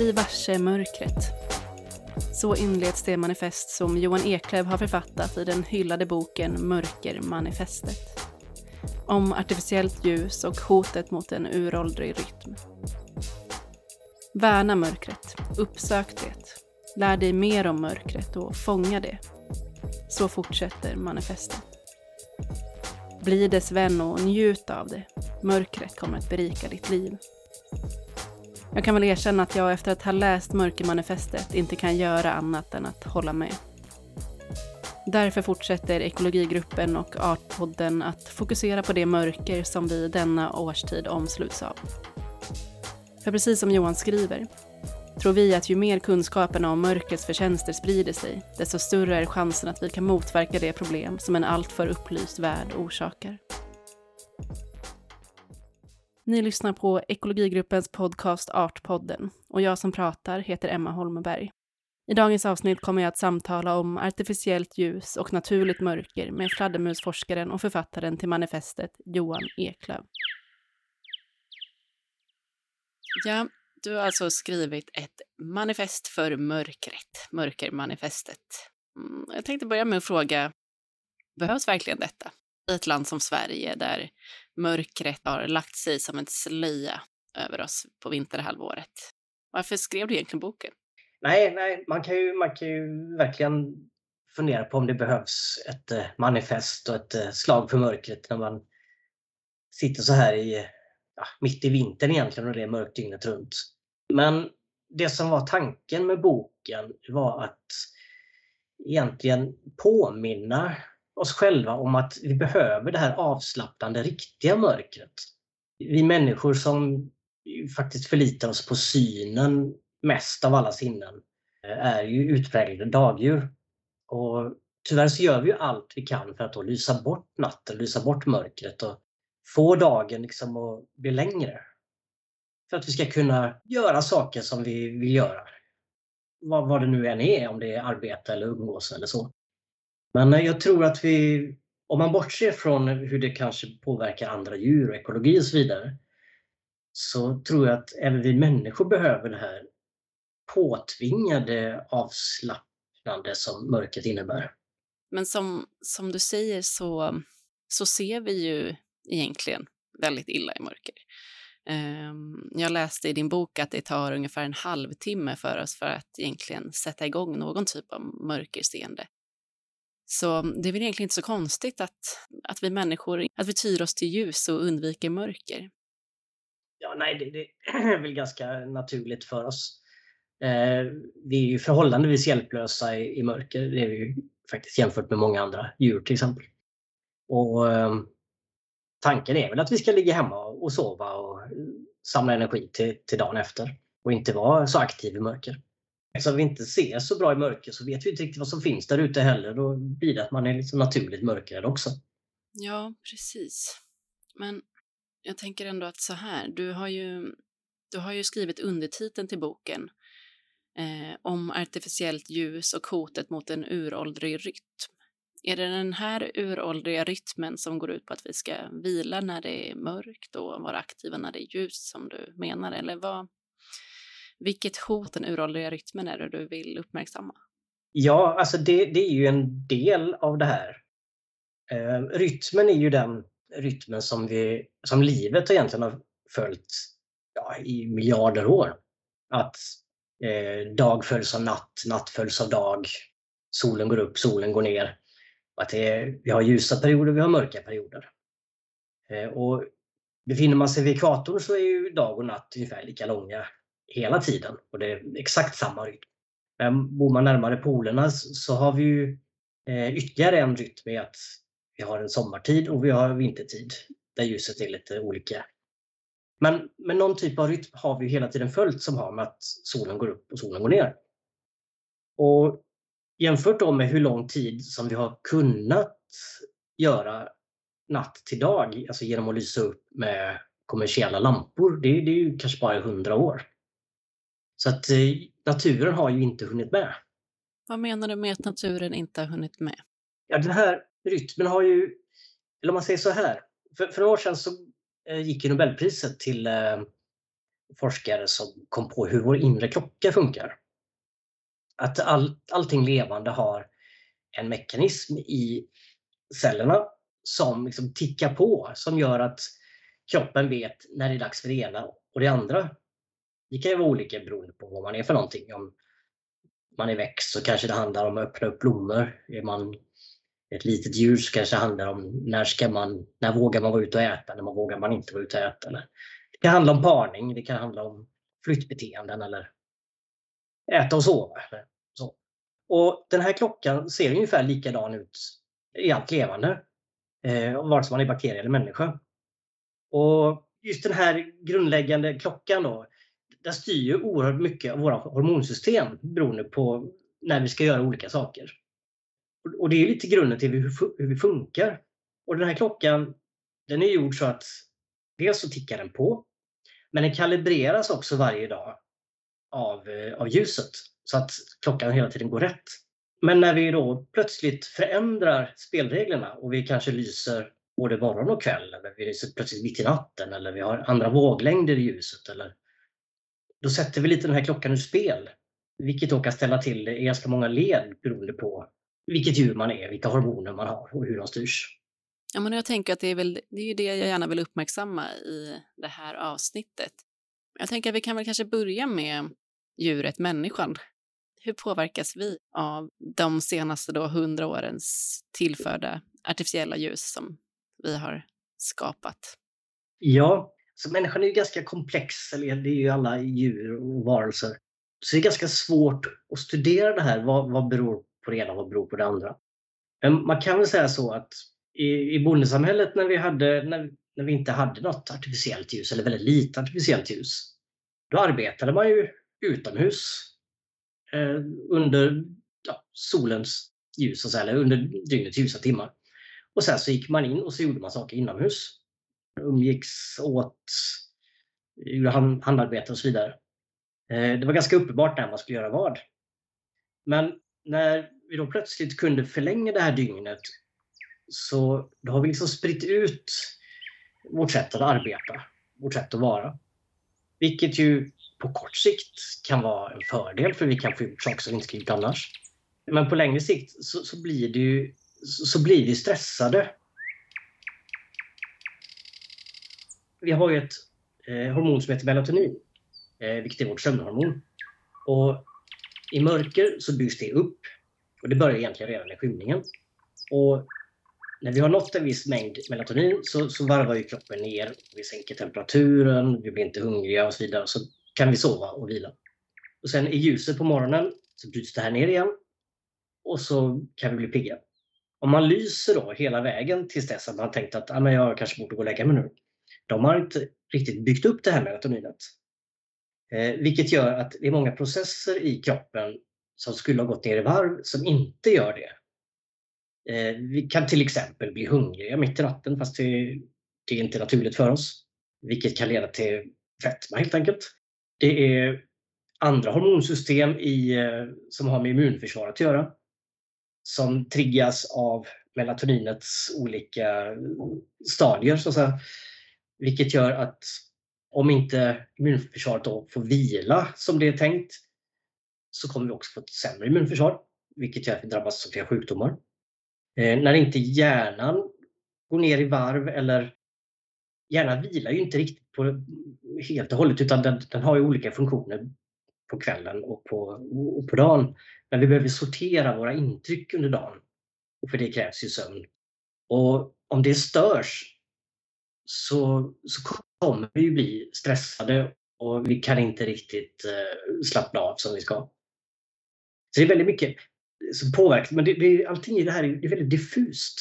Bli varse mörkret. Så inleds det manifest som Johan Eklöf har författat i den hyllade boken Mörkermanifestet. Om artificiellt ljus och hotet mot en uråldrig rytm. Värna mörkret, uppsök det, lär dig mer om mörkret och fånga det. Så fortsätter manifestet. Bli dess vän och njut av det. Mörkret kommer att berika ditt liv. Jag kan väl erkänna att jag efter att ha läst Mörkermanifestet inte kan göra annat än att hålla med. Därför fortsätter Ekologigruppen och Artpodden att fokusera på det mörker som vi denna årstid omsluts av. För precis som Johan skriver tror vi att ju mer kunskapen om mörkrets förtjänster sprider sig, desto större är chansen att vi kan motverka det problem som en alltför upplyst värld orsakar. Ni lyssnar på Ekologigruppens podcast Artpodden och jag som pratar heter Emma Holmberg. I dagens avsnitt kommer jag att samtala om artificiellt ljus och naturligt mörker med fladdermusforskaren och författaren till manifestet Johan Eklöf. Ja, du har alltså skrivit ett manifest för mörkret, Mörkermanifestet. Mm, jag tänkte börja med att fråga, behövs verkligen detta? I ett land som Sverige där mörkret har lagt sig som en slöja över oss på vinterhalvåret. Varför skrev du egentligen boken? Nej, nej man, kan ju, man kan ju verkligen fundera på om det behövs ett eh, manifest och ett eh, slag för mörkret när man sitter så här i, eh, ja, mitt i vintern egentligen och det är mörkt dygnet runt. Men det som var tanken med boken var att egentligen påminna oss själva om att vi behöver det här avslappnande, riktiga mörkret. Vi människor som faktiskt förlitar oss på synen mest av alla sinnen eh, är ju utpräglade dagdjur. Och tyvärr så gör vi ju allt vi kan för att då lysa bort natten, lysa bort mörkret och få dagen liksom att bli längre. För att vi ska kunna göra saker som vi vill göra. Vad, vad det nu än är, om det är arbete eller umgås eller så. Men eh, jag tror att vi, om man bortser från hur det kanske påverkar andra djur och ekologi och så vidare, så tror jag att även vi människor behöver det här påtvingade avslappnande som mörkret innebär. Men som, som du säger så, så ser vi ju egentligen väldigt illa i mörker. Ehm, jag läste i din bok att det tar ungefär en halvtimme för oss för att egentligen sätta igång någon typ av mörkerseende. Så det är väl egentligen inte så konstigt att, att vi människor att vi tyr oss till ljus och undviker mörker. Ja, nej, det, det är väl ganska naturligt för oss. Eh, vi är ju förhållandevis hjälplösa i, i, mörker. Det är vi ju faktiskt jämfört med många andra djur till exempel. Och eh, tanken är väl att vi ska ligga hemma och sova och samla energi till, till dagen efter och inte vara så aktiv i mörker. Eftersom vi inte ser så bra i mörker så vet vi inte riktigt vad som finns där ute heller. Då blir det att man är liksom naturligt mörkrädd också. Ja, precis. Men jag tänker ändå att så här, du har ju, du har ju skrivit undertiteln till boken eh, om artificiellt ljus och hotet mot en uråldrig rytm. Är det den här uråldriga rytmen som går ut på att vi ska vila när det är mörkt och vara aktiva när det är ljust som du menar? Eller vad, vilket hot den uråldriga rytmen är det du vill uppmärksamma? Ja, alltså det, det är ju en del av det här. Eh, rytmen är ju den rytmen som, vi, som livet egentligen har följt ja, i miljarder år. Att eh, dag följs av natt, natt följs av dag, solen går upp, solen går ner. Att det, vi har ljusa perioder, vi har mörka perioder. Eh, och befinner man sig vid ekvatorn så är ju dag och natt ungefär lika långa hela tiden och det är exakt samma rytm. Men bor man närmare polerna så har vi ju eh, ytterligare en rytm i att vi har en sommartid och vi har vintertid där ljuset är lite olika. Men, men någon typ av rytm har vi hela tiden följt som har med att solen går upp och solen går ner. Och jämfört då med hur lång tid som vi har kunnat göra natt till dag, alltså genom att lysa upp med kommersiella lampor, det, det är ju kanske bara 100 år. Så att eh, naturen har ju inte hunnit med. Vad menar du med att naturen inte har hunnit med? Ja, den här rytmen har ju, eller om man säger så här, för, för några år sedan så eh, gick ju Nobelpriset till eh, forskare som kom på hur vår inre klocka funkar. Att all, allting levande har en mekanism i cellerna som liksom tickar på, som gör att kroppen vet när det är dags för det ena och det andra. Det kan ju vara olika beroende på vad man är för någonting. Om man är växt så kanske det handlar om att öppna upp blommor. Är man ett litet djur så kanske det handlar om när, ska man, när vågar man vara ute och äta, när man vågar man inte vara ute och äta. Eller det kan handla om parning, det kan handla om flyttbeteenden eller äta och sova. Eller så. Och Den här klockan ser ungefär likadan ut i allt levande, eh, vare sig man är bakterie eller människa. Och just den här grundläggande klockan då, den styr ju oerhört mycket av våra hormonsystem beroende på när vi ska göra olika saker. Och det är lite grunden till hur, vi funkar. Och den här klockan, den är gjord så att dels så tickar den på, men den kalibreras också varje dag av, eh, av ljuset så att klockan hela tiden går rätt. Men när vi då plötsligt förändrar spelreglerna och vi kanske lyser både morgon och kväll, eller vi lyser plötsligt mitt i natten, eller vi har andra våglängder i ljuset, eller då sätter vi lite den här klockan ur spel. Vilket då kan ställa till det i ganska många led beroende på vilket djur man är, vilka hormoner man har och hur de styrs. Ja, men jag tänker att det är, väl, det är ju det jag gärna vill uppmärksamma i det här avsnittet. Jag tänker att vi kan väl kanske börja med djuret människan. Hur påverkas vi av de senaste då hundra årens tillförda artificiella ljus som vi har skapat? Ja, så människan är ju ganska komplex, eller det är ju alla djur och varelser. Så det är ganska svårt att studera det här. Vad, vad beror på det ena och vad beror på det andra? Men man kan väl säga så att i, i bondesamhället när vi, hade, när, när vi inte hade något artificiellt ljus, eller väldigt lite artificiellt ljus, då arbetade man ju utomhus eh, under ja, solens ljus, eller under dygnets ljusa timmar. Och sen så gick man in och så gjorde man saker inomhus. Umgicks, åt, gjorde handarbete och så vidare. Eh, det var ganska uppenbart när man skulle göra vad. Men när vi då plötsligt kunde förlänga det här dygnet så då har vi liksom spritt ut vårt sätt att arbeta, vårt sätt att vara. Vilket ju på kort sikt kan vara en fördel för vi kan få gjort saker som vi inte skulle gjort annars. Men på längre sikt så, så blir det ju, så blir vi stressade. Vi har ju ett eh, hormon som heter melatonin, eh, vilket är vårt sömnhormon. Och I mörker så byggs det upp och det börjar egentligen redan i skymningen. Och när vi har nått en viss mängd melatonin så, så varvar ju kroppen ner. Vi sänker temperaturen, vi blir inte hungriga och så vidare. Så kan vi sova och vila. Och sen i ljuset på morgonen så bryts det här ner igen och så kan vi bli pigga. Om man lyser då hela vägen tills dess att man tänkt att ah, men jag kanske borde gå och lägga mig nu. De har inte riktigt byggt upp det här melatoninet. Eh, vilket gör att det är många processer i kroppen som skulle ha gått ner i varv som inte gör det. Eh, vi kan till exempel bli hungriga mitt i natten fast det, det är inte naturligt för oss. Vilket kan leda till fetma helt enkelt. Det är andra hormonsystem i, eh, som har med immunförsvaret att göra. Som triggas av melatoninets olika stadier så att säga. Vilket gör att om inte immunförsvaret då får vila som det är tänkt så kommer vi också få ett sämre immunförsvar. Vilket gör att vi drabbas av flera sjukdomar. Eh, när inte hjärnan går ner i varv eller hjärnan vilar ju inte riktigt på helt och hållet utan den, den har ju olika funktioner på kvällen och på, och på dagen. Men vi behöver sortera våra intryck under dagen. Och för det krävs ju sömn. Och om det störs så, så kommer vi bli stressade och vi kan inte riktigt eh, slappna av som vi ska. Så det är väldigt mycket som påverkar, men det, det, allting i det här är, är väldigt diffust.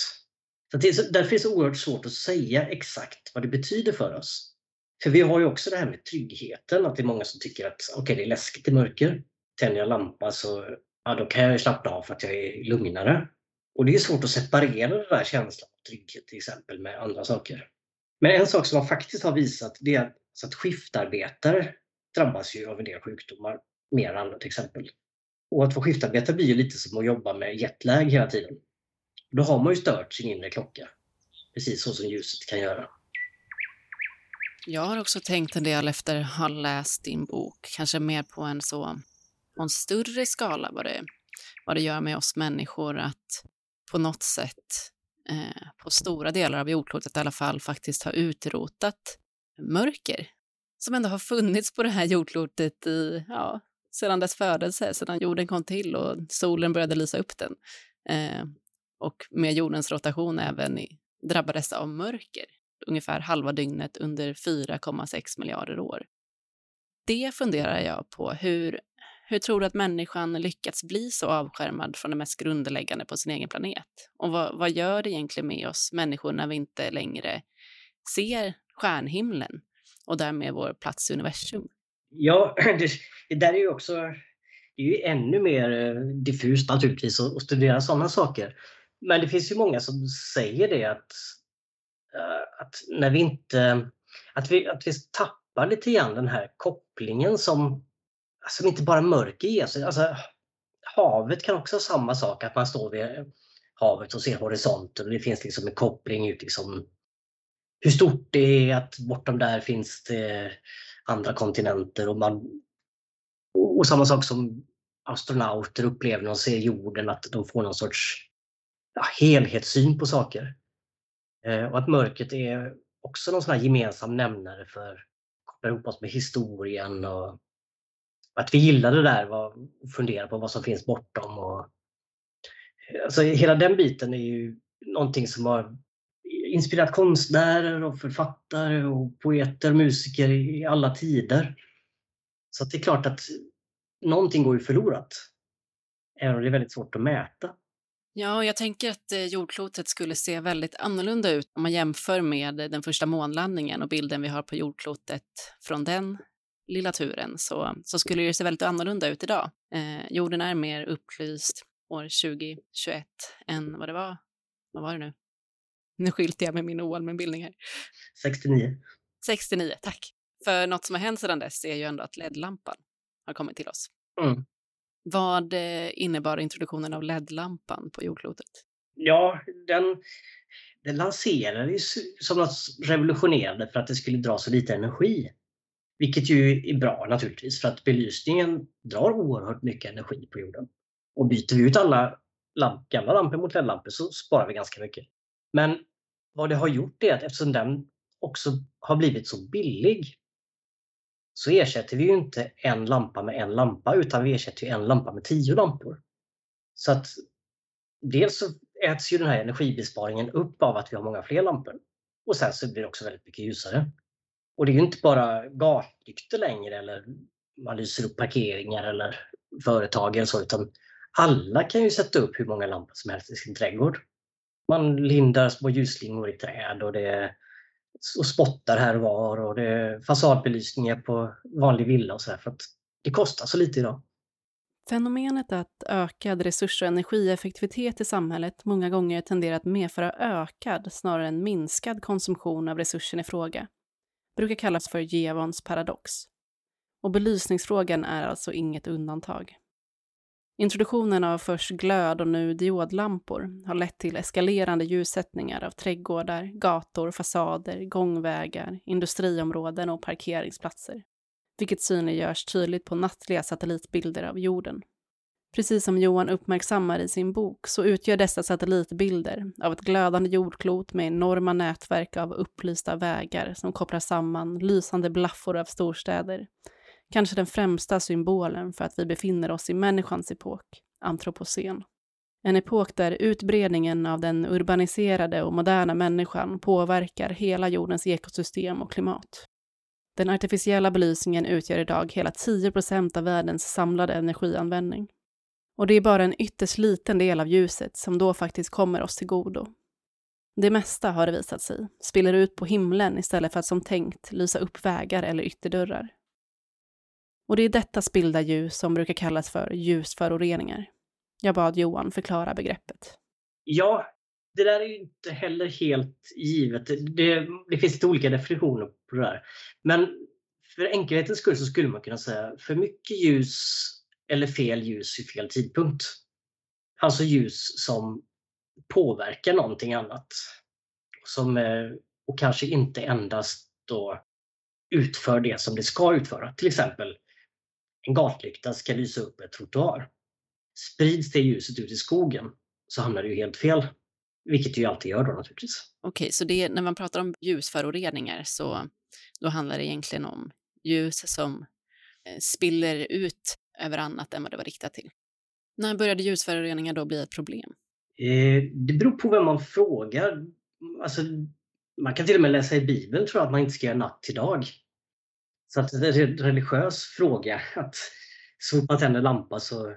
Så det är så, därför är det så oerhört svårt att säga exakt vad det betyder för oss. För vi har ju också det här med tryggheten, att det är många som tycker att okej, okay, det är läskigt i mörker. Tänder jag lampa så ja, då kan jag slappna av för att jag är lugnare. Och det är svårt att separera den där känslan av trygghet till exempel med andra saker. Men en sak som man faktiskt har visat det är att skiftarbetare drabbas ju av en del sjukdomar mer än andra till exempel. Och att få skiftarbetare blir ju lite som att jobba med jetlag hela tiden. Då har man ju stört sin inre klocka. Precis så som ljuset kan göra. Jag har också tänkt en del efter att ha läst din bok, kanske mer på en så på en större skala vad det, vad det gör med oss människor att på något sätt Eh, på stora delar av jordklotet i alla fall faktiskt har utrotat mörker som ändå har funnits på det här jordklotet i, ja, sedan dess födelse, sedan jorden kom till och solen började lysa upp den. Eh, och med jordens rotation även i, drabbades av mörker ungefär halva dygnet under 4,6 miljarder år. Det funderar jag på. Hur, hur tror du att människan lyckats bli så avskärmad från det mest grundläggande på sin egen planet? Och vad, vad gör det egentligen med oss människor när vi inte längre ser stjärnhimlen och därmed vår plats i universum? Ja, det, det där är ju också det är ju ännu mer eh, diffust naturligtvis att studera sådana saker. Men det finns ju många som säger det att eh, att när vi inte, att vi, att vi tappar lite grann den här kopplingen som, alltså inte bara mörker ger sig. Alltså, havet kan också ha samma sak, att man står vid havet och ser horisonten och det finns liksom en koppling ut liksom hur stort det är, att bortom där finns det andra kontinenter och man och samma sak som astronauter upplever när de ser jorden, att de får någon sorts ja, helhetssyn på saker. Eh, och att mörkret är också någon sån här gemensam nämnare för att koppla ihop oss med historien och att vi gillar det där och fundera på vad som finns bortom. Och, alltså, hela den biten är ju någonting som har inspirerat konstnärer och författare och poeter, och musiker i alla tider. Så det är klart att någonting går ju förlorat. Även om det är väldigt svårt att mäta. Ja, jag tänker att eh, jordklotet skulle se väldigt annorlunda ut om man jämför med den första månlandningen och bilden vi har på jordklotet från den lilla turen så, så skulle det se väldigt annorlunda ut idag. Eh, jorden är mer upplyst år 2021 än vad det var. Vad var det nu? Nu skyltar jag med min oallmänbildning här. 69. 69, tack. För något som har hänt sedan dess är ju ändå att LED-lampan har kommit till oss. Mm. Vad eh, innebar introduktionen av LED-lampan på jordklotet? Ja, den, den lanserades som något revolutionerande för att det skulle dra så lite energi. Vilket ju är bra naturligtvis för att belysningen drar oerhört mycket energi på jorden. Och byter vi ut alla lamp, gamla lampor mot LED-lampor så sparar vi ganska mycket. Men vad det har gjort är att eftersom den också har blivit så billig så ersätter vi ju inte en lampa med en lampa utan vi ersätter en lampa med tio lampor. Så att dels så äts ju den här energibesparingen upp av att vi har många fler lampor. Och sen så blir det också väldigt mycket ljusare. Och det är ju inte bara gatlyktor längre eller man lyser upp parkeringar eller företag eller så utan alla kan ju sätta upp hur många lampor som helst i sin trädgård. Man lindar små ljusslingor i träd och det och spottar här och var och det är fasadbelysningar på vanlig villa och så här, för att det kostar så lite idag. Fenomenet att ökad resurs och energieffektivitet i samhället många gånger tenderar att medföra ökad snarare än minskad konsumtion av resursen i fråga brukar kallas för Jevons paradox. Och belysningsfrågan är alltså inget undantag. Introduktionen av först glöd och nu diodlampor har lett till eskalerande ljussättningar av trädgårdar, gator, fasader, gångvägar, industriområden och parkeringsplatser. Vilket synliggörs tydligt på nattliga satellitbilder av jorden. Precis som Johan uppmärksammar i sin bok så utgör dessa satellitbilder av ett glödande jordklot med enorma nätverk av upplysta vägar som kopplar samman lysande blaffor av storstäder Kanske den främsta symbolen för att vi befinner oss i människans epok, antropocen. En epok där utbredningen av den urbaniserade och moderna människan påverkar hela jordens ekosystem och klimat. Den artificiella belysningen utgör idag hela 10 procent av världens samlade energianvändning. Och det är bara en ytterst liten del av ljuset som då faktiskt kommer oss till godo. Det mesta, har det visat sig, spiller ut på himlen istället för att som tänkt lysa upp vägar eller ytterdörrar. Och det är detta spillda ljus som brukar kallas för ljusföroreningar. Jag bad Johan förklara begreppet. Ja, det där är ju inte heller helt givet. Det, det finns lite olika definitioner på det där. Men för enkelhetens skull så skulle man kunna säga för mycket ljus eller fel ljus i fel tidpunkt. Alltså ljus som påverkar någonting annat. Som, eh, och kanske inte endast då utför det som det ska utföra. Till exempel en gatlykta ska lysa upp ett trottoar. Sprids det ljuset ut i skogen så hamnar det ju helt fel. Vilket det ju alltid gör då naturligtvis. Okej, så det, när man pratar om ljusföroreningar så då handlar det egentligen om ljus som eh, spiller ut över annat än vad det var riktat till. När började ljusföroreningar då bli ett problem? Eh, det beror på vem man frågar. Alltså, man kan till och med läsa i Bibeln tror jag att man inte ska göra natt till dag. Så att det är en religiös fråga att så fort man tänder lampa så,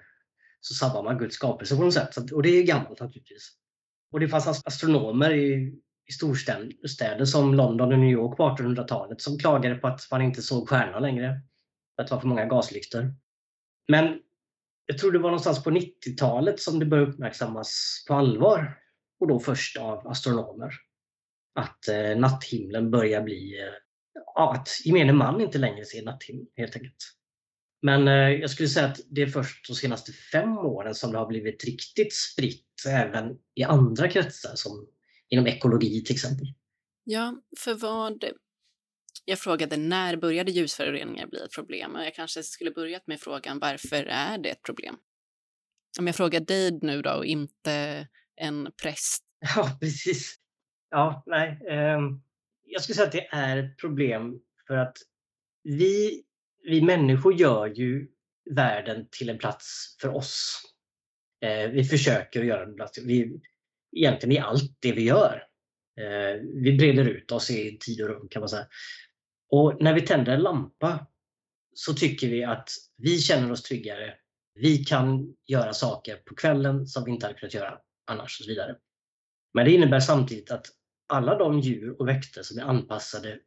så sabbar man Guds skapelse på något sätt. Så, och det är gammalt naturligtvis. Och det fanns astronomer i, i storstäder som London och New York på 1800-talet som klagade på att man inte såg stjärnorna längre. Att det var för många gaslyktor. Men jag tror det var någonstans på 90-talet som det började uppmärksammas på allvar. Och då först av astronomer. Att eh, natthimlen börjar bli... Eh, ja, att gemene man inte längre ser natthimlen helt enkelt. Men eh, jag skulle säga att det är först de senaste fem åren som det har blivit riktigt spritt även i andra kretsar som inom ekologi till exempel. Ja, för vad... Jag frågade när började ljusföroreningar bli ett problem? Och jag kanske skulle börjat med frågan varför är det ett problem? Om jag frågar dig nu då och inte en präst. Ja, precis. Ja, nej. Ehm, jag skulle säga att det är ett problem för att vi, vi människor gör ju världen till en plats för oss. Eh, vi försöker göra en plats. Vi, egentligen i allt det vi gör. Eh, vi breder ut oss i tid och rum kan man säga. Och när vi tänder en lampa så tycker vi att vi känner oss tryggare. Vi kan göra saker på kvällen som vi inte hade kunnat göra annars och så vidare. Men det innebär samtidigt att alla de djur och växter som är anpassade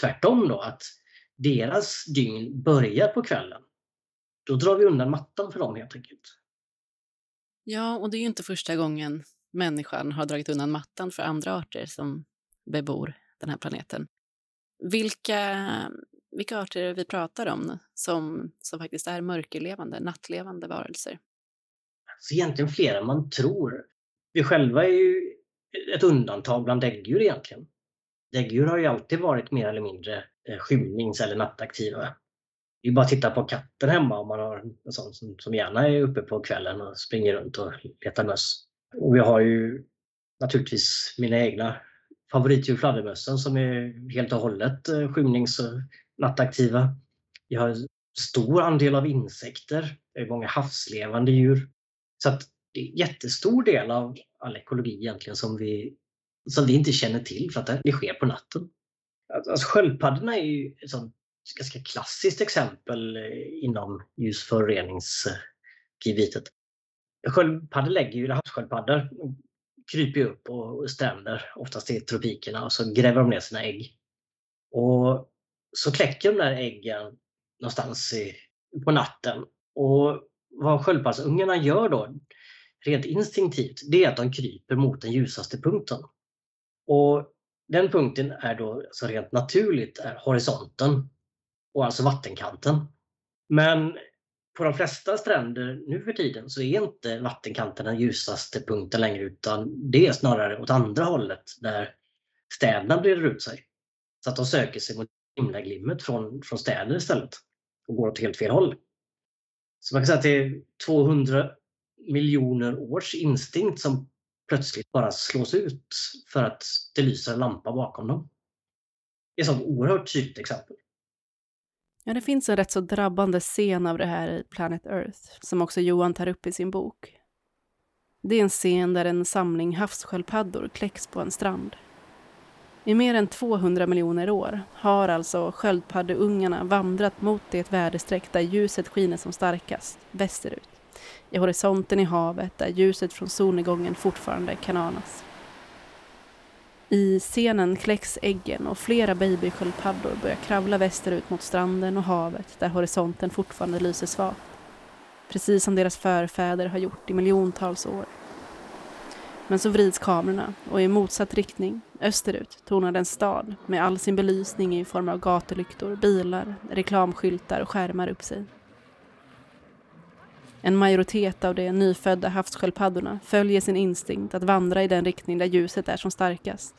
tvärtom då, att deras dygn börjar på kvällen. Då drar vi undan mattan för dem helt enkelt. Ja, och det är ju inte första gången människan har dragit undan mattan för andra arter som bebor den här planeten. Vilka, vilka arter är vi pratar om som, som faktiskt är mörkerlevande, nattlevande varelser? Alltså egentligen fler än man tror. Vi själva är ju ett undantag bland däggdjur egentligen. Däggdjur har ju alltid varit mer eller mindre eh, skymnings eller nattaktiva. Det är bara att titta på katten hemma om man har en sån som, som gärna är uppe på kvällen och springer runt och letar möss. Och vi har ju naturligtvis mina egna favoritdjur, fladdermössen, som är helt och hållet skymningsnattaktiva. skymnings och nattaktiva. Vi har stor andel av insekter, det är många havslevande djur. Så att det är en jättestor del av all ekologi egentligen som vi, som vi inte känner till för att det sker på natten. Alltså, alltså sköldpaddorna är ju ett sånt ganska klassiskt exempel eh, inom ljusföroreningsgebitet. Sköldpaddor lägger ju, havssköldpaddor kryper ju upp och stränder, oftast i tropikerna, och så gräver de ner sina ägg. Och så kläcker de där äggen någonstans i, på natten. Och vad sköldpaddsungarna gör då, rent instinktivt, det är att de kryper mot den ljusaste punkten. Och den punkten är då alltså rent naturligt är horisonten och alltså vattenkanten. Men på de flesta stränder nu för tiden så är inte vattenkanten den ljusaste punkten längre utan det är snarare åt andra hållet där städerna breder ut sig. Så att de söker sig mot himlaglimmet från, från städer istället och går åt helt fel håll. Så man kan säga att det är 200 miljoner års instinkt som plötsligt bara slås ut för att det lyser en lampa bakom dem. Det är ett sånt oerhört tydligt exempel. Ja, det finns en rätt så drabbande scen av det här i Planet Earth, som också Johan tar upp i sin bok. Det är en scen där en samling havssköldpaddor kläcks på en strand. I mer än 200 miljoner år har alltså sköldpaddeungarna vandrat mot det väderstreck där ljuset skiner som starkast, västerut. I horisonten i havet där ljuset från solnedgången fortfarande kan anas. I scenen kläcks äggen och flera babysköldpaddor börjar kravla västerut mot stranden och havet där horisonten fortfarande lyser svagt. Precis som deras förfäder har gjort i miljontals år. Men så vrids kamerorna och i motsatt riktning, österut, tornar en stad med all sin belysning i form av gatulyktor, bilar, reklamskyltar och skärmar upp sig. En majoritet av de nyfödda havssköldpaddorna följer sin instinkt att vandra i den riktning där ljuset är som starkast.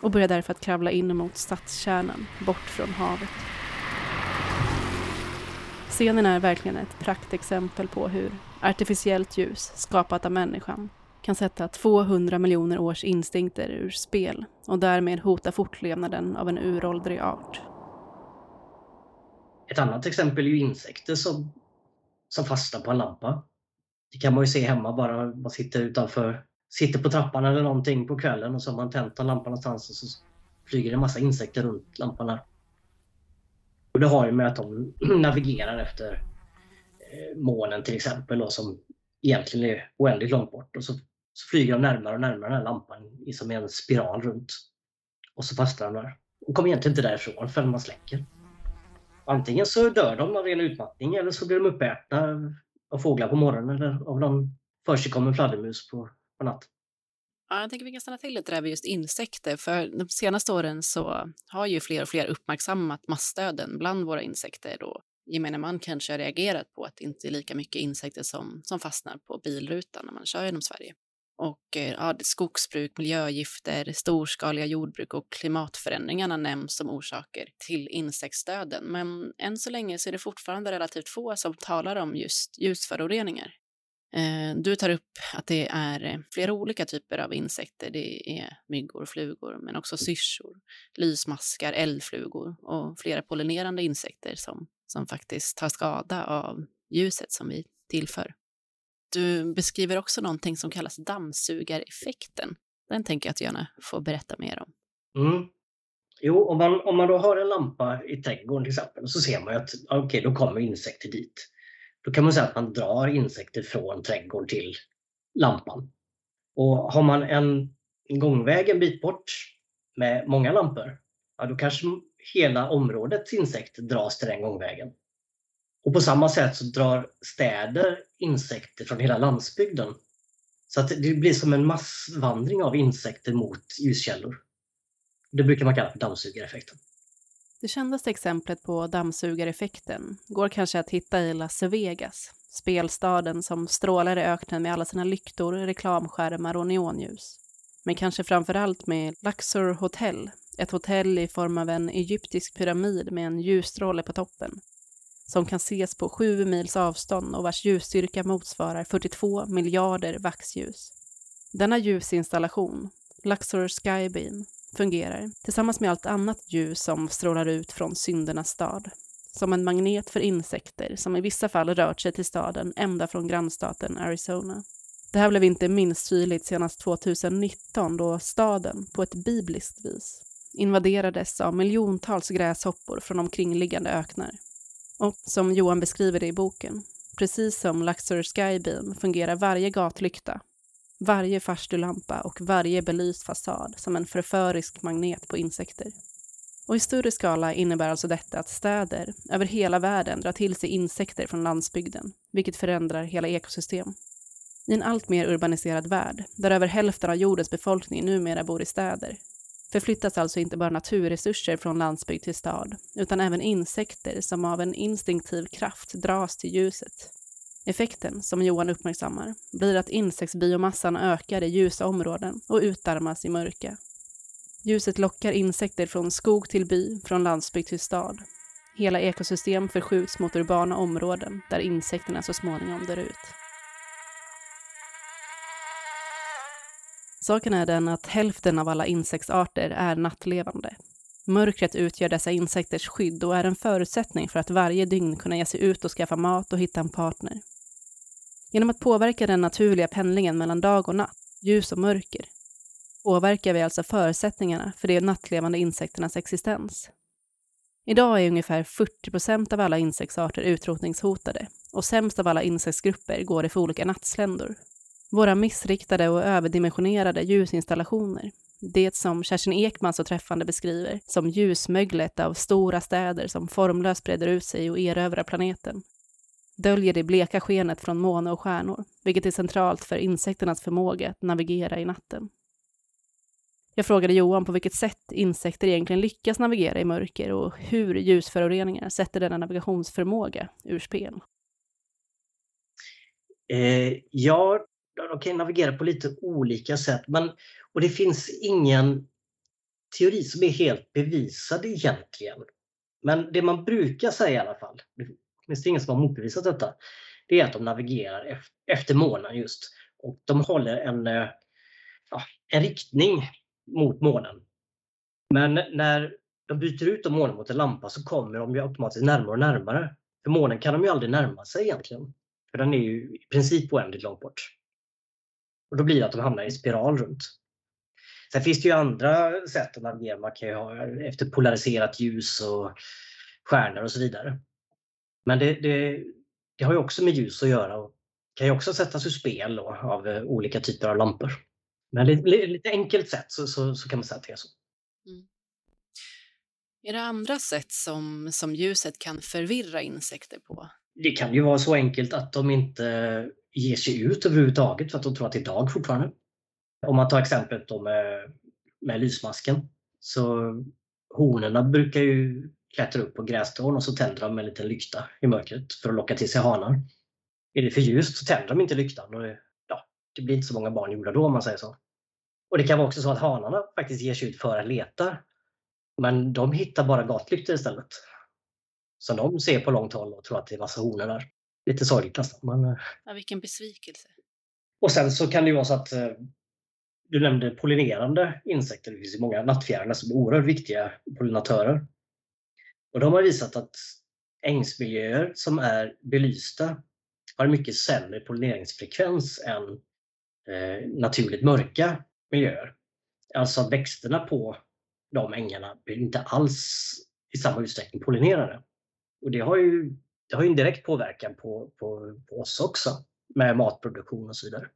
och börjar därför att kravla in mot stadskärnan, bort från havet. Scenen är verkligen ett praktexempel på hur artificiellt ljus, skapat av människan, kan sätta 200 miljoner års instinkter ur spel och därmed hota fortlevnaden av en uråldrig art. Ett annat exempel är ju insekter som, som fastnar på en lampa. Det kan man ju se hemma bara man sitter utanför, sitter på trappan eller någonting på kvällen och så har man tänt en lampa någonstans och så flyger det en massa insekter runt lampan Och det har ju med att de navigerar efter eh, månen till exempel då, som egentligen är oändligt långt bort. Och så, så flyger de närmare och närmare den här lampan i som en spiral runt. Och så fastnar de där. Och kommer egentligen inte därifrån förrän man släcker. Antingen så dör de av ren utmattning eller så blir de uppätna av fåglar på morgonen eller av någon försigkommen fladdermus på, på natten. Ja, jag tänker vi kan stanna till lite där vid just insekter, för de senaste åren så har ju fler och fler uppmärksammat massdöden bland våra insekter och gemene man kanske har reagerat på att det inte är lika mycket insekter som, som fastnar på bilrutan när man kör genom Sverige. Och eh, ja, skogsbruk, miljögifter, storskaliga jordbruk och klimatförändringarna nämns som orsaker till insektsdöden. Men än så länge så är det fortfarande relativt få som talar om just ljusföroreningar. Eh, du tar upp att det är eh, flera olika typer av insekter. Det är myggor, flugor, men också syrsor, lysmaskar, eldflugor och flera pollinerande insekter som, som faktiskt tar skada av ljuset som vi tillför. Du beskriver också någonting som kallas dammsugareffekten. Den tänker jag att du gärna får berätta mer om. Mm. Jo, om man, om man då har en lampa i trädgården till exempel så ser man att okay, då kommer insekter dit. Då kan man säga att man drar insekter från trädgården till lampan. Och har man en gångväg en bit bort med många lampor, ja, då kanske hela områdets insekter dras till den gångvägen. Och på samma sätt så drar städer insekter från hela landsbygden. Så att det blir som en massvandring av insekter mot ljuskällor. Det brukar man kalla för dammsugareffekten. Det kändaste exemplet på dammsugareffekten går kanske att hitta i Las Vegas, spelstaden som strålar i öknen med alla sina lyktor, reklamskärmar och neonljus. Men kanske framför allt med Luxor Hotel, ett hotell i form av en egyptisk pyramid med en ljusstråle på toppen, som kan ses på sju mils avstånd och vars ljusstyrka motsvarar 42 miljarder vaxljus. Denna ljusinstallation, Luxor Skybeam, fungerar, tillsammans med allt annat ljus som strålar ut från syndernas stad, som en magnet för insekter som i vissa fall rört sig till staden ända från grannstaten Arizona. Det här blev inte minst tydligt senast 2019 då staden, på ett bibliskt vis, invaderades av miljontals gräshoppor från omkringliggande öknar. Och som Johan beskriver det i boken, precis som Luxor Skybeam fungerar varje gatlykta varje farstulampa och varje belyst fasad som en förförisk magnet på insekter. Och i större skala innebär alltså detta att städer över hela världen drar till sig insekter från landsbygden, vilket förändrar hela ekosystem. I en allt mer urbaniserad värld, där över hälften av jordens befolkning numera bor i städer, förflyttas alltså inte bara naturresurser från landsbygd till stad, utan även insekter som av en instinktiv kraft dras till ljuset Effekten, som Johan uppmärksammar, blir att insektsbiomassan ökar i ljusa områden och utarmas i mörka. Ljuset lockar insekter från skog till by, från landsbygd till stad. Hela ekosystem förskjuts mot urbana områden där insekterna så småningom dör ut. Saken är den att hälften av alla insektsarter är nattlevande. Mörkret utgör dessa insekters skydd och är en förutsättning för att varje dygn kunna ge sig ut och skaffa mat och hitta en partner. Genom att påverka den naturliga pendlingen mellan dag och natt, ljus och mörker, påverkar vi alltså förutsättningarna för de nattlevande insekternas existens. Idag är ungefär 40 procent av alla insektsarter utrotningshotade och sämst av alla insektsgrupper går det för olika nattsländor. Våra missriktade och överdimensionerade ljusinstallationer, det som Kerstin Ekman så träffande beskriver som ljusmöglet av stora städer som formlöst breder ut sig och erövrar planeten, döljer det bleka skenet från måne och stjärnor, vilket är centralt för insekternas förmåga att navigera i natten. Jag frågade Johan på vilket sätt insekter egentligen lyckas navigera i mörker och hur ljusföroreningar sätter denna navigationsförmåga ur spel. Eh, ja, de kan navigera på lite olika sätt, men, och det finns ingen teori som är helt bevisad egentligen. Men det man brukar säga i alla fall, det finns ingen som har motbevisat detta, det är att de navigerar efter månen just. Och de håller en, eh, ja, en riktning mot månen. Men när de byter ut månen mot en lampa så kommer de ju automatiskt närmare och närmare. För månen kan de ju aldrig närma sig egentligen. För den är ju i princip oändligt långt bort. Och då blir det att de hamnar i spiral runt. Sen finns det ju andra sätt att navigera. Man kan ju ha efter polariserat ljus och stjärnor och så vidare. Men det, det, det har ju också med ljus att göra och kan ju också sättas ur spel då, av eh, olika typer av lampor. Men lite, lite enkelt sätt så, så, så, kan man säga att det är så. Mm. Är det andra sätt som, som ljuset kan förvirra insekter på? Det kan ju vara så enkelt att de inte ger sig ut överhuvudtaget för att de tror att det är dag fortfarande. Om man tar exemplet då med, med lysmasken. Så honorna brukar ju klättra upp på grässtrån och så tänder de med en liten lykta i mörkret för att locka till sig hanar. Är det för ljust så tänder de inte lyktan och det, ja, det blir inte så många barn gjorda då om man säger så. Och det kan vara också så att hanarna faktiskt ger sig ut för att leta. Men de hittar bara gatlyktor istället. Som de ser på långt håll och tror att det är massa honor där. Lite sorgligt nästan. Men... Eh. Ja, vilken besvikelse. Och sen så kan det ju vara så att eh, du nämnde pollinerande insekter. Det finns ju många nattfjärilar som är oerhört viktiga pollinatörer. Och de har visat att ängsmiljöer som är belysta har mycket sämre pollineringsfrekvens än eh, naturligt mörka miljöer. Alltså att växterna på de ängarna blir inte alls i samma utsträckning pollinerade. Och det har ju, det har ju en direkt påverkan på, på, på oss också med matproduktion och så vidare.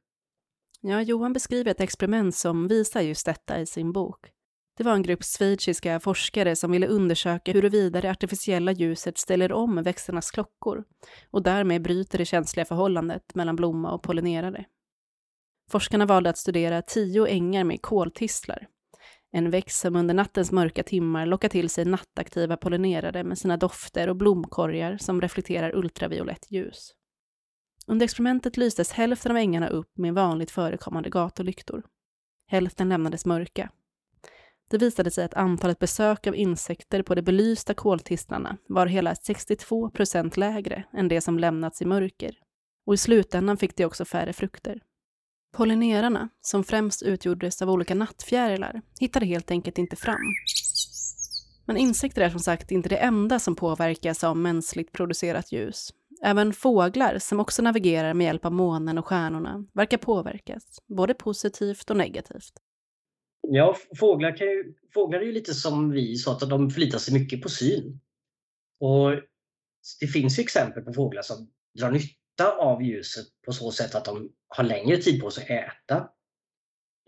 Ja, Johan beskriver ett experiment som visar just detta i sin bok. Det var en grupp schweiziska forskare som ville undersöka huruvida det artificiella ljuset ställer om växternas klockor och därmed bryter det känsliga förhållandet mellan blomma och pollinerare. Forskarna valde att studera tio ängar med koltistlar, en växt som under nattens mörka timmar lockar till sig nattaktiva pollinerare med sina dofter och blomkorgar som reflekterar ultraviolett ljus. Under experimentet lystes hälften av ängarna upp med vanligt förekommande gatulyktor. Hälften lämnades mörka det visade sig att antalet besök av insekter på de belysta koltistlarna var hela 62 procent lägre än det som lämnats i mörker. Och i slutändan fick de också färre frukter. Pollinerarna, som främst utgjordes av olika nattfjärilar, hittade helt enkelt inte fram. Men insekter är som sagt inte det enda som påverkas av mänskligt producerat ljus. Även fåglar, som också navigerar med hjälp av månen och stjärnorna, verkar påverkas, både positivt och negativt. Ja, fåglar, kan ju, fåglar är ju lite som vi, så att de förlitar sig mycket på syn. Och Det finns ju exempel på fåglar som drar nytta av ljuset på så sätt att de har längre tid på sig att äta,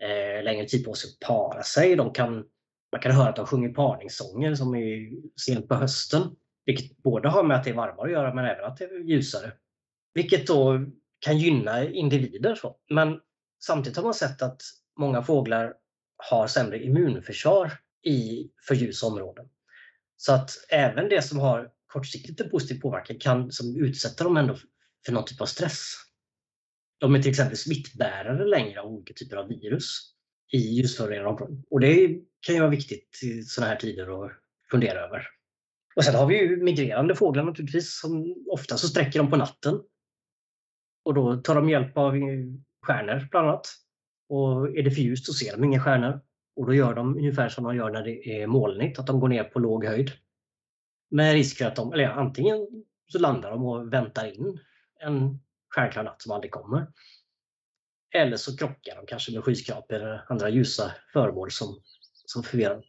eh, längre tid på sig att para sig. De kan, man kan höra att de sjunger parningssånger som är sent på hösten. Vilket både har med att det är varmare att göra men även att det är ljusare. Vilket då kan gynna individer. Så. Men samtidigt har man sett att många fåglar har sämre immunförsvar i för ljusa områden. Så att även det som har kortsiktigt en positiv påverkan kan som utsätta dem ändå för någon typ av stress. De är till exempel smittbärare längre av olika typer av virus i ljusförorenade områden. Och det kan ju vara viktigt i sådana här tider att fundera över. Och sen har vi ju migrerande fåglar naturligtvis. Som ofta så sträcker de på natten. Och då tar de hjälp av stjärnor bland annat. Och är det för ljust så ser de inga stjärnor. Och då gör de ungefär som de gör när det är molnigt, att de går ner på låg höjd. Med risk för att de, eller antingen så landar de och väntar in en stjärnklar natt som aldrig kommer. Eller så krockar de kanske med skyskrapor eller andra ljusa föremål som, som förvirrar.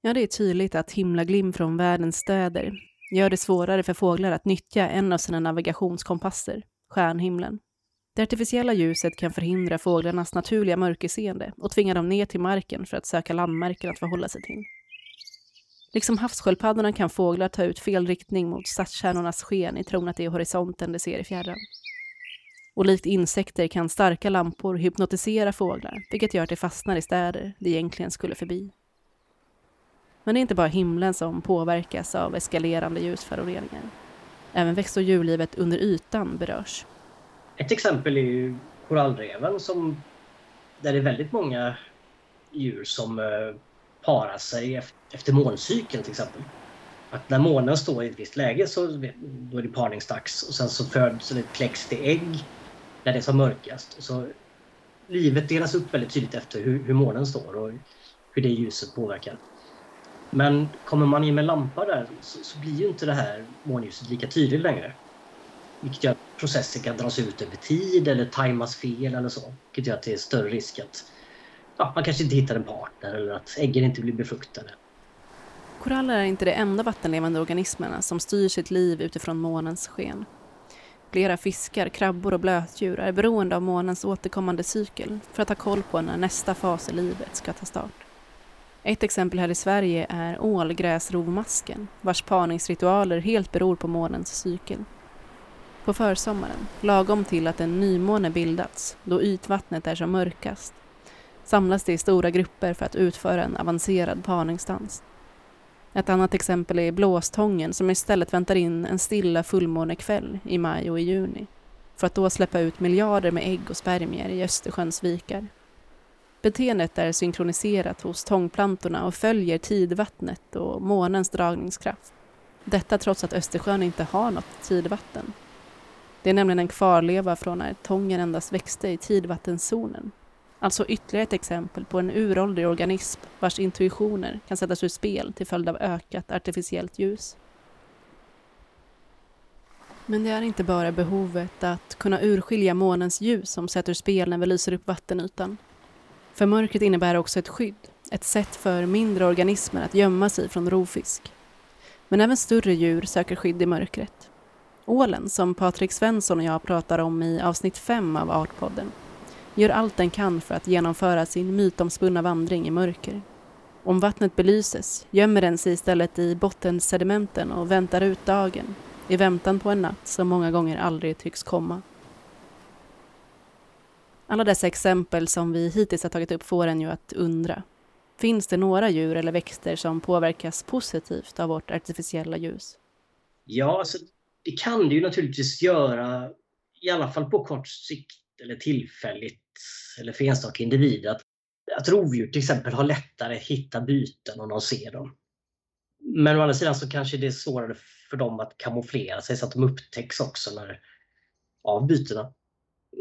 Ja, det är tydligt att himlaglim från världens städer gör det svårare för fåglar att nyttja en av sina navigationskompasser, stjärnhimlen. Det artificiella ljuset kan förhindra fåglarnas naturliga mörkerseende och tvinga dem ner till marken för att söka landmärken att förhålla sig till. Liksom havssköldpaddorna kan fåglar ta ut fel riktning mot stadskärnornas sken i tron att det är horisonten de ser i fjärran. Och likt insekter kan starka lampor hypnotisera fåglar, vilket gör att de fastnar i städer de egentligen skulle förbi. Men det är inte bara himlen som påverkas av eskalerande ljusföroreningar. Även växt och djurlivet under ytan berörs. Ett exempel är ju korallreven som, där det är väldigt många djur som eh, para sig efter måncykeln till exempel. Att när månen står i ett visst läge så då är det parningsdags och sen så föds eller kläcks det ägg när det är som mörkast. Så livet delas upp väldigt tydligt efter hur, hur månen står och hur det ljuset påverkar. Men kommer man in med lampa där så, så blir ju inte det här månljuset lika tydligt längre. Vilket gör att processer kan dras ut över tid eller tajmas fel eller så. Vilket gör att det är större risk att ja, man kanske inte hittar en partner eller att äggen inte blir befruktade. Koraller är inte de enda vattenlevande organismerna som styr sitt liv utifrån månens sken. Flera fiskar, krabbor och blötdjur är beroende av månens återkommande cykel för att ha koll på när nästa fas i livet ska ta start. Ett exempel här i Sverige är ålgräsrovmasken vars parningsritualer helt beror på månens cykel. På försommaren, lagom till att en nymåne bildats, då ytvattnet är som mörkast, samlas det i stora grupper för att utföra en avancerad parningsdans. Ett annat exempel är blåstången som istället väntar in en stilla fullmånekväll i maj och i juni för att då släppa ut miljarder med ägg och spermier i Östersjöns vikar. Beteendet är synkroniserat hos tångplantorna och följer tidvattnet och månens dragningskraft. Detta trots att Östersjön inte har något tidvatten. Det är nämligen en kvarleva från när tången endast växte i tidvattenzonen. Alltså ytterligare ett exempel på en uråldrig organism vars intuitioner kan sättas ur spel till följd av ökat artificiellt ljus. Men det är inte bara behovet att kunna urskilja månens ljus som sätter spel när vi lyser upp vattenytan. För mörkret innebär också ett skydd, ett sätt för mindre organismer att gömma sig från rovfisk. Men även större djur söker skydd i mörkret. Ålen, som Patrik Svensson och jag pratar om i avsnitt 5 av Artpodden, gör allt den kan för att genomföra sin mytomspunna vandring i mörker. Om vattnet belyses gömmer den sig istället i bottensedimenten och väntar ut dagen i väntan på en natt som många gånger aldrig tycks komma. Alla dessa exempel som vi hittills har tagit upp får en ju att undra. Finns det några djur eller växter som påverkas positivt av vårt artificiella ljus? Ja, alltså, det kan det ju naturligtvis göra, i alla fall på kort sikt eller tillfälligt eller för enstaka individer. Att, att rovdjur till exempel har lättare att hitta byten om de ser dem. Men å andra sidan så kanske det är svårare för dem att kamouflera sig så att de upptäcks också när, av bytena.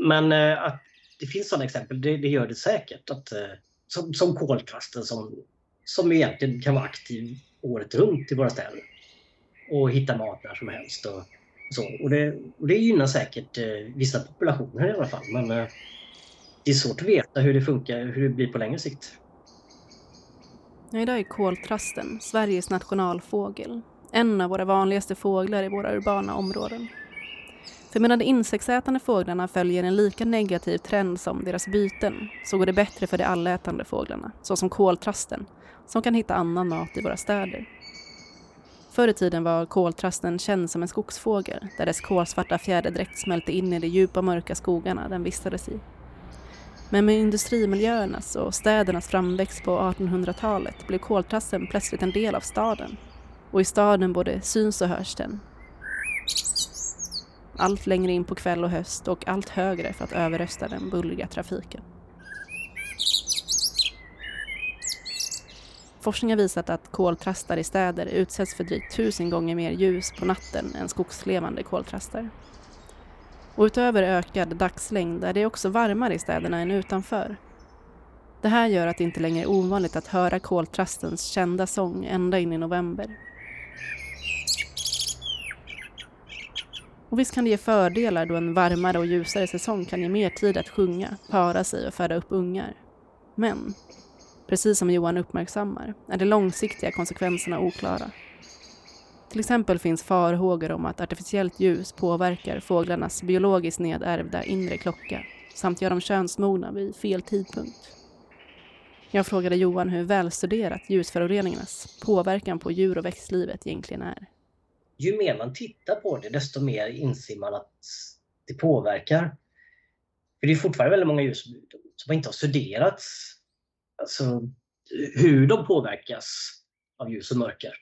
Men eh, att det finns sådana exempel, det, det gör det säkert. Att, eh, som, som koltrasten som, som egentligen kan vara aktiv året runt i våra städer. Och hitta mat när som helst. Och, så. Och, det, och det gynnar säkert eh, vissa populationer i alla fall. Men eh, det är svårt att veta hur det funkar, hur det blir på längre sikt. Idag är koltrasten Sveriges nationalfågel. En av våra vanligaste fåglar i våra urbana områden. För medan de insektsätande fåglarna följer en lika negativ trend som deras byten så går det bättre för de allätande fåglarna, såsom koltrasten, som kan hitta annan mat i våra städer. Förr i tiden var koltrasten känd som en skogsfågel där dess kolsvarta fjäderdräkt smälte in i de djupa mörka skogarna den vistades i. Men med industrimiljöernas och städernas framväxt på 1800-talet blev koltrasten plötsligt en del av staden. Och i staden både syns och hörs den. Allt längre in på kväll och höst och allt högre för att överrösta den bullriga trafiken. Forskning har visat att koltrastar i städer utsätts för drygt tusen gånger mer ljus på natten än skogslevande koltrastar. Och utöver ökad dagslängd är det också varmare i städerna än utanför. Det här gör att det inte längre är ovanligt att höra koltrastens kända sång ända in i november. Och visst kan det ge fördelar då en varmare och ljusare säsong kan ge mer tid att sjunga, para sig och föda upp ungar. Men Precis som Johan uppmärksammar är de långsiktiga konsekvenserna oklara. Till exempel finns farhågor om att artificiellt ljus påverkar fåglarnas biologiskt nedärvda inre klocka samt gör dem könsmogna vid fel tidpunkt. Jag frågade Johan hur välstuderat ljusföroreningarnas påverkan på djur och växtlivet egentligen är. Ju mer man tittar på det, desto mer inser man att det påverkar. För det är fortfarande väldigt många ljus som inte har studerats alltså, hur de påverkas av ljus och mörker.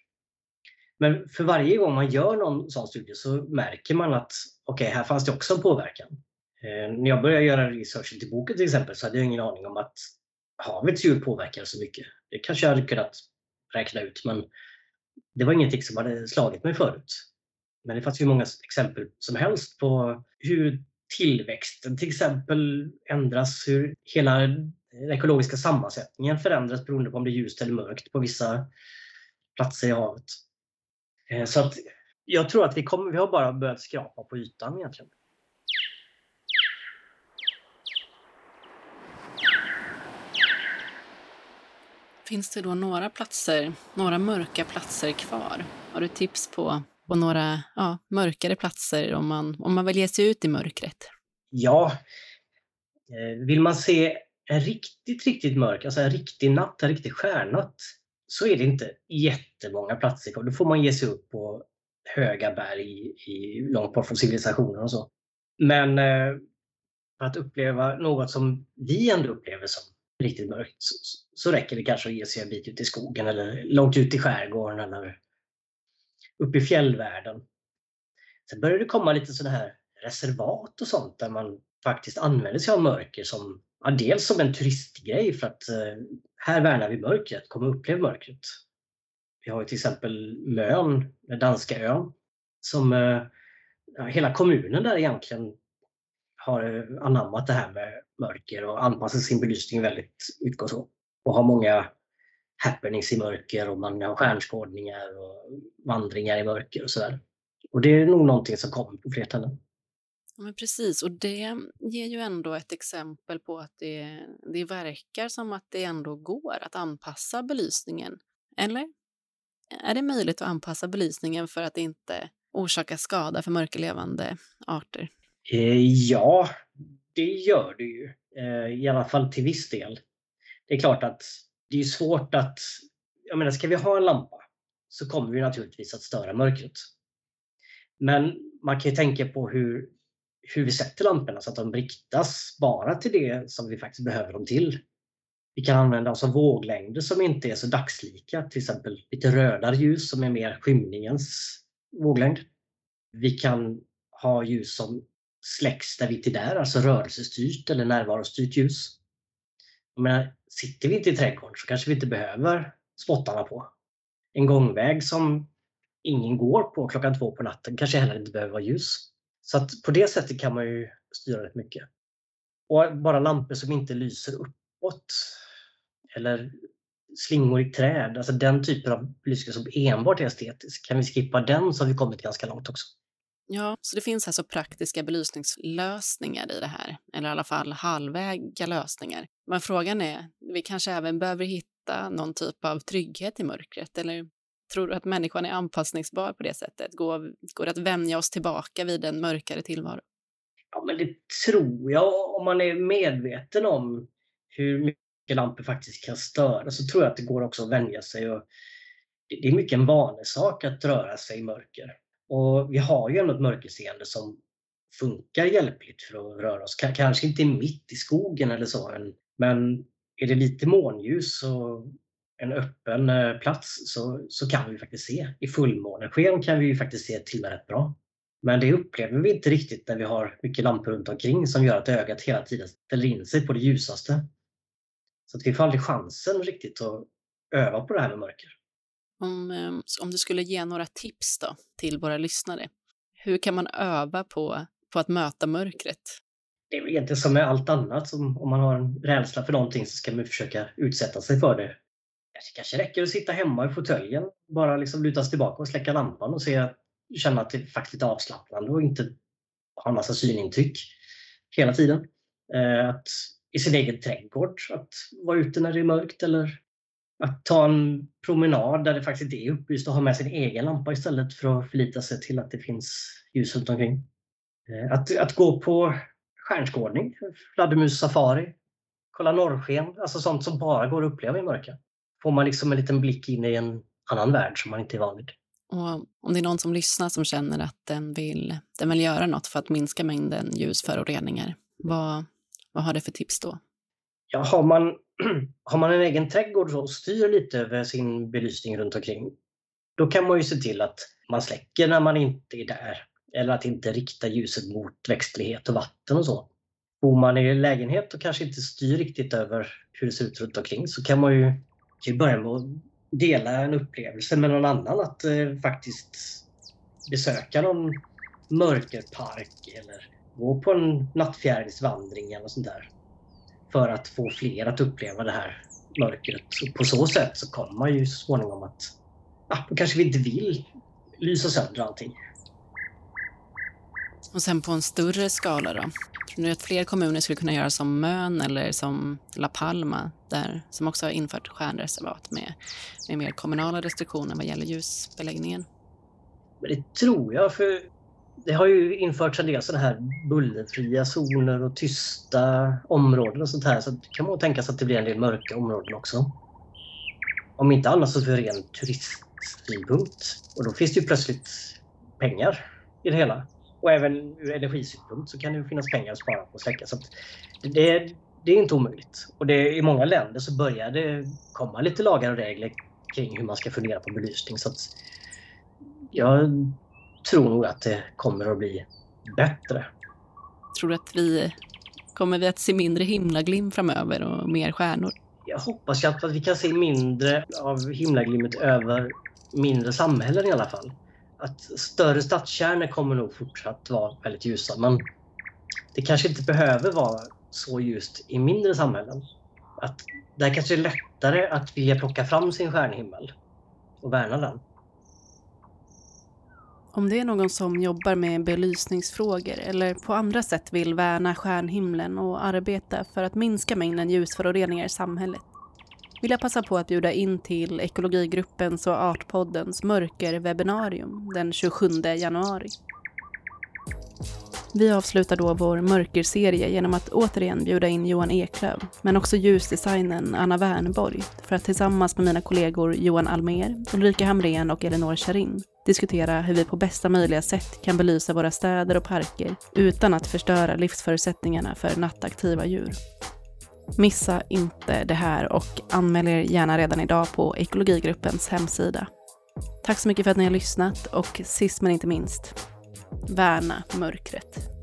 Men för varje gång man gör någon sån studie så märker man att okej, okay, här fanns det också en påverkan. Eh, när jag började göra researchen till boken till exempel så hade jag ingen aning om att havets djur påverkar så mycket. Det kanske jag hade kunnat räkna ut, men det var ingenting som hade slagit mig förut. Men det fanns ju många exempel som helst på hur tillväxten till exempel ändras, hur hela den ekologiska sammansättningen förändras beroende på om det är ljust eller mörkt på vissa platser i havet. Eh, så att jag tror att vi, kommer, vi har bara börjat skrapa på ytan egentligen. Finns det då några platser, några mörka platser kvar? Har du tips på, på några ja, mörkare platser om man, om man vill ge sig ut i mörkret? Ja, eh, vill man se en riktigt, riktigt mörk, alltså en riktig natt, en riktig stjärnatt, så är det inte jättemånga platser kvar. Då får man ge sig upp på höga berg i, långt bort från civilisationen och så. Men eh, för att uppleva något som vi ändå upplever som riktigt mörkt så, så räcker det kanske att ge sig en bit ut i skogen eller långt ut i skärgården eller upp i fjällvärlden. Sen börjar det komma lite sådana här reservat och sånt där man faktiskt använder sig av mörker som ja, dels som en turistgrej för att eh, här värnar vi mörkret, kom och upplev mörkret. Vi har till exempel Mön, den danska ön, som eh, ja, hela kommunen där egentligen har eh, anammat det här med mörker och anpassat sin belysning väldigt mycket och så. Och har många happenings i mörker och man har stjärnskådningar och vandringar i mörker och sådär. Och det är nog någonting som kommer på fler ställen. Ja, men precis, och det ger ju ändå ett exempel på att det, det verkar som att det ändå går att anpassa belysningen. Eller? Är det möjligt att anpassa belysningen för att inte orsaka skada för mörkerlevande arter? Eh, ja, det gör det ju. Eh, I alla fall till viss del. Det är klart att det är svårt att... Jag menar, ska vi ha en lampa så kommer vi naturligtvis att störa mörkret. Men man kan ju tänka på hur, hur vi sätter lamporna så att de riktas bara till det som vi faktiskt behöver dem till. Vi kan använda oss av våglängder som inte är så dagslika, till exempel lite rödare ljus som är mer skymningens våglängd. Vi kan ha ljus som släcks där vi till där, alltså rörelsestyrt eller närvarostyrt ljus. Men sitter vi inte i trädgården så kanske vi inte behöver spottarna på. En gångväg som ingen går på klockan två på natten kanske heller inte behöver vara ljus. Så att på det sättet kan man ju styra rätt mycket. Och bara lampor som inte lyser uppåt eller slingor i träd, alltså den typen av belysning som enbart är estetisk. Kan vi skippa den så har vi kommit ganska långt också. Ja, så det finns alltså praktiska belysningslösningar i det här, eller i alla fall halvväga lösningar. Men frågan är, vi kanske även behöver hitta någon typ av trygghet i mörkret, eller tror du att människan är anpassningsbar på det sättet? Går, går det att vänja oss tillbaka vid en mörkare tillvaro? Ja, men det tror jag. Om man är medveten om hur mycket lampor faktiskt kan störa så tror jag att det går också att vänja sig. Och det är mycket en vanesak att röra sig i mörker. Och vi har ju ändå ett mörkerseende som funkar hjälpligt för att röra oss. Kanske inte mitt i skogen eller så, men är det lite månljus så en öppen eh, plats så, så kan vi faktiskt se. I fullmånesken kan vi ju faktiskt se till rätt bra. Men det upplever vi inte riktigt när vi har mycket lampor runt omkring som gör att ögat hela tiden ställer in sig på det ljusaste. Så att vi får aldrig chansen riktigt att öva på det här med mörker. Om, ehm, om du skulle ge några tips då till våra lyssnare. Hur kan man öva på, på att möta mörkret? Det är väl egentligen som med allt annat. Som om man har en rädsla för någonting så ska man försöka utsätta sig för det. Det kanske räcker att sitta hemma i fåtöljen, bara liksom luta sig tillbaka och släcka lampan och se, känna att det är faktiskt är avslappnande och inte ha en massa synintryck hela tiden. Eh, att i sin egen trädgård, att vara ute när det är mörkt eller att ta en promenad där det faktiskt är upplyst och ha med sin egen lampa istället för att förlita sig till att det finns ljus runt omkring. Eh, att, att gå på stjärnskådning, fladdermus-safari, kolla norrsken, alltså sånt som bara går att uppleva i mörker. Får man liksom en liten blick in i en annan värld som man inte är van vid. Och om det är någon som lyssnar som känner att den vill, den vill göra något för att minska mängden ljusföroreningar, vad, vad har du för tips då? Ja, har man har man en egen trädgård och styr lite över sin belysning runt omkring, då kan man ju se till att man släcker när man inte är där. Eller att inte rikta ljuset mot växtlighet och vatten och så. bor man i lägenhet och kanske inte styr riktigt över hur det ser ut runt omkring så kan man ju, kan börja med att dela en upplevelse med någon annan. Att eh, faktiskt besöka någon mörkerpark eller gå på en nattfjärilsvandring eller sånt där. För att få fler att uppleva det här mörkret. Och på så sätt så kommer man ju så småningom att ja, då kanske vi inte vill lysa sönder allting. Och sen på en större skala då? Tror ni att fler kommuner skulle kunna göra som Mön eller som La Palma där, som också har infört stjärnreservat med, med mer kommunala restriktioner vad gäller ljusbeläggningen? Men det tror jag, för det har ju införts en del sådana här bullerfria zoner och tysta områden och sånt här. Så det kan man tänka sig att det blir en del mörka områden också. Om inte annat så för ren turistsynpunkt. Och då finns det ju plötsligt pengar i det hela. Och även ur energisynpunkt så kan det finnas pengar att spara på att släcka. Så det, det, är inte omöjligt. Och det, i många länder så börjar det komma lite lagar och regler kring hur man ska fundera på belysning. Så jag tror nog att det kommer att bli bättre. Tror du att vi kommer vi att se mindre himlaglim framöver och mer stjärnor? Jag hoppas att vi kan se mindre av himlaglimmet över mindre samhällen i alla fall. Att större stadskärnor kommer nog fortsatt vara väldigt ljusa men det kanske inte behöver vara så ljust i mindre samhällen. Att där kanske det är lättare att vilja plocka fram sin stjärnhimmel och värna den. Om det är någon som jobbar med belysningsfrågor eller på andra sätt vill värna stjärnhimlen och arbeta för att minska mängden ljusföroreningar i samhället vill jag passa på att bjuda in till Ekologigruppens och Artpoddens mörkerwebbinarium den 27 januari. Vi avslutar då vår mörkerserie genom att återigen bjuda in Johan Eklöf, men också ljusdesignern Anna Wernborg, för att tillsammans med mina kollegor Johan Almer, Ulrika Hamrén och Elinor Charin diskutera hur vi på bästa möjliga sätt kan belysa våra städer och parker utan att förstöra livsförutsättningarna för nattaktiva djur. Missa inte det här och anmäl er gärna redan idag på Ekologigruppens hemsida. Tack så mycket för att ni har lyssnat och sist men inte minst, värna mörkret.